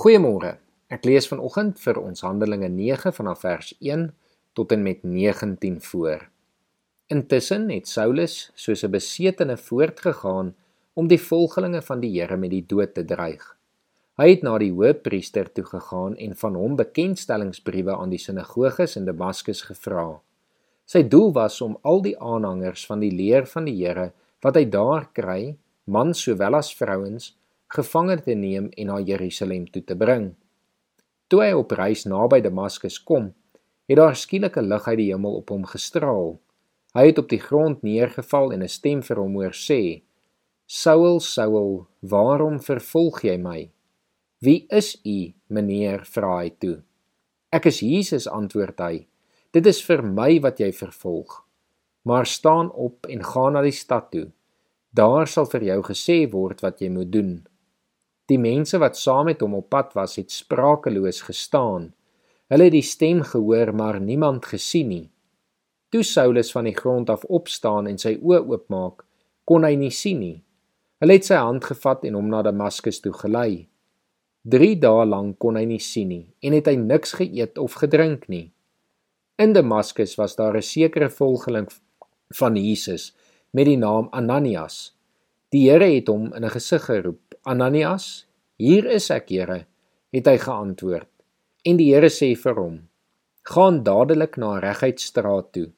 Goeiemôre. Ek lees vanoggend vir ons Handelinge 9 vanaf vers 1 tot en met 19 voor. Intussen het Saulus soos 'n besetene voortgegaan om die volgelinge van die Here met die dood te dreig. Hy het na die hoofpriester toe gegaan en van hom bekendstellingsbriewe aan die sinagoges in Damaskus gevra. Sy doel was om al die aanhangers van die leer van die Here wat hy daar kry, mans sowel as vrouens, gevange te neem en na Jerusalem toe te bring. Toe hy op reis naby Damaskus kom, het daar skielik 'n lig uit die hemel op hom gestraal. Hy het op die grond neergeval en 'n stem vir hom hoor sê: "Saul, Saul, waarom vervolg jy my?" "Wie is u, meneer?" vra hy toe. "Ek is Jesus," antwoord hy. "Dit is vir my wat jy vervolg. Maar staan op en gaan na die stad toe. Daar sal vir jou gesê word wat jy moet doen." Die mense wat saam met hom op pad was, het sprakeloos gestaan. Hulle het die stem gehoor, maar niemand gesien nie. Toe Saulus van die grond af opstaan en sy oë oopmaak, kon hy nie sien nie. Hulle het sy hand gevat en hom na Damaskus toe gelei. 3 dae lank kon hy nie sien nie en het hy niks geëet of gedrink nie. In Damaskus was daar 'n sekere volgeling van Jesus met die naam Ananias. Die Here het hom in 'n gesig geroep Ananias, hier is ek, Here, het hy geantwoord. En die Here sê vir hom: Gaan dadelik na Reguitstraat toe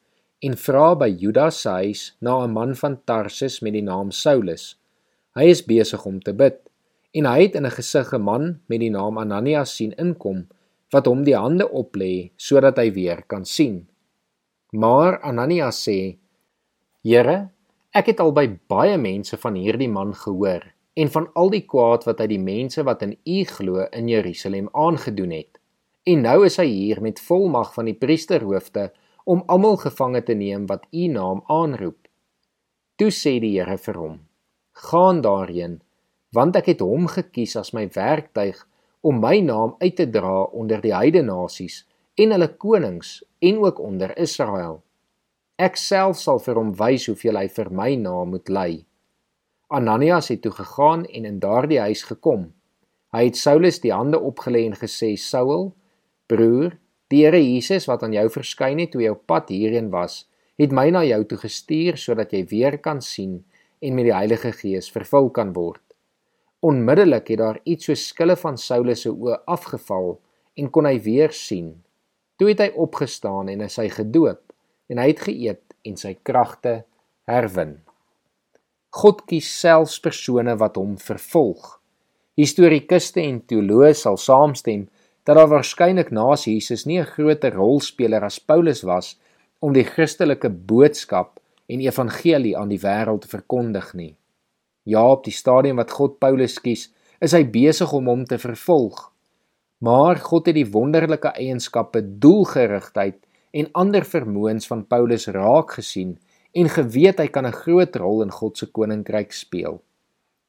en vra by Judas se huis na 'n man van Tarsus met die naam Saulus. Hy is besig om te bid en hy het in 'n gesig 'n man met die naam Ananias sien inkom wat hom die hande oplê sodat hy weer kan sien. Maar Ananias sê: Here, ek het al by baie mense van hierdie man gehoor en van al die kwaad wat hy die mense wat in U glo in Jerusalem aangedoen het. En nou is hy hier met volmag van die priesterhoofde om almal gevange te neem wat U naam aanroep. Toe sê die Here vir hom: "Gaan daarheen, want ek het hom gekies as my werktuig om my naam uit te dra onder die heidene nasies en hulle konings en ook onder Israel. Ek self sal vir hom wys hoeveel hy vir my naam moet ly." Ananias het toe gegaan en in daardie huis gekom. Hy het Saulus die hande opgelê en gesê: "Saul, broer, die Here Jesus wat aan jou verskyn het toe jy op pad hierheen was, het my na jou toe gestuur sodat jy weer kan sien en met die Heilige Gees vervul kan word." Onmiddellik het daar iets so skille van Saulus se oë afgeval en kon hy weer sien. Toe het hy opgestaan en hy gedoop en hy het geëet en sy kragte herwin. God kies selfs persone wat hom vervolg. Historikuste en teoloë sal saamstem dat daar waarskynlik na Jesus nie 'n groter rolspeler as Paulus was om die Christelike boodskap en evangelie aan die wêreld te verkondig nie. Ja, op die stadium wat God Paulus kies, is hy besig om hom te vervolg. Maar God het die wonderlike eienskappe, doelgerigtheid en ander vermoëns van Paulus raak gesien en geweet hy kan 'n groot rol in God se koninkryk speel.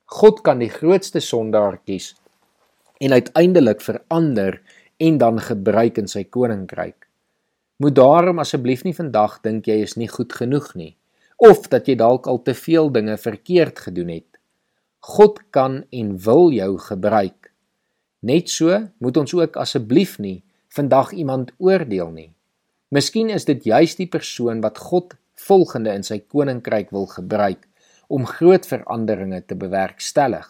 God kan die grootste sondaar kies en uiteindelik verander en dan gebruik in sy koninkryk. Moet daarom asseblief nie vandag dink jy is nie goed genoeg nie of dat jy dalk al te veel dinge verkeerd gedoen het. God kan en wil jou gebruik. Net so moet ons ook asseblief nie vandag iemand oordeel nie. Miskien is dit juis die persoon wat God volgende in sy koninkryk wil gebruik om groot veranderinge te bewerkstellig.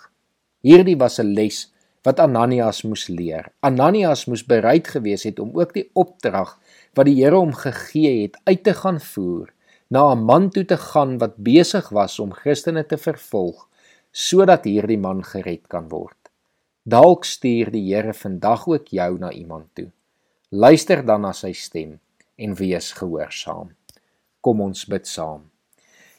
Hierdie was 'n les wat Ananias moes leer. Ananias moes bereid gewees het om ook die opdrag wat die Here hom gegee het uit te gaan voer, na 'n man toe te gaan wat besig was om Christene te vervolg, sodat hierdie man gered kan word. Dalk stuur die Here vandag ook jou na iemand toe. Luister dan na sy stem en wees gehoorsaam. Kom ons bid saam.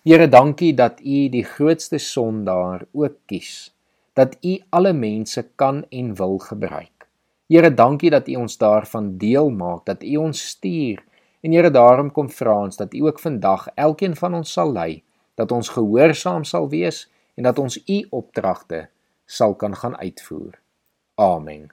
Here, dankie dat U die grootste sondaar ook kies. Dat U alle mense kan en wil gebruik. Here, dankie dat U ons daarvan deel maak, dat U ons stuur. En Here, daarom kom vra ons dat U ook vandag elkeen van ons sal lei, dat ons gehoorsaam sal wees en dat ons U opdragte sal kan gaan uitvoer. Amen.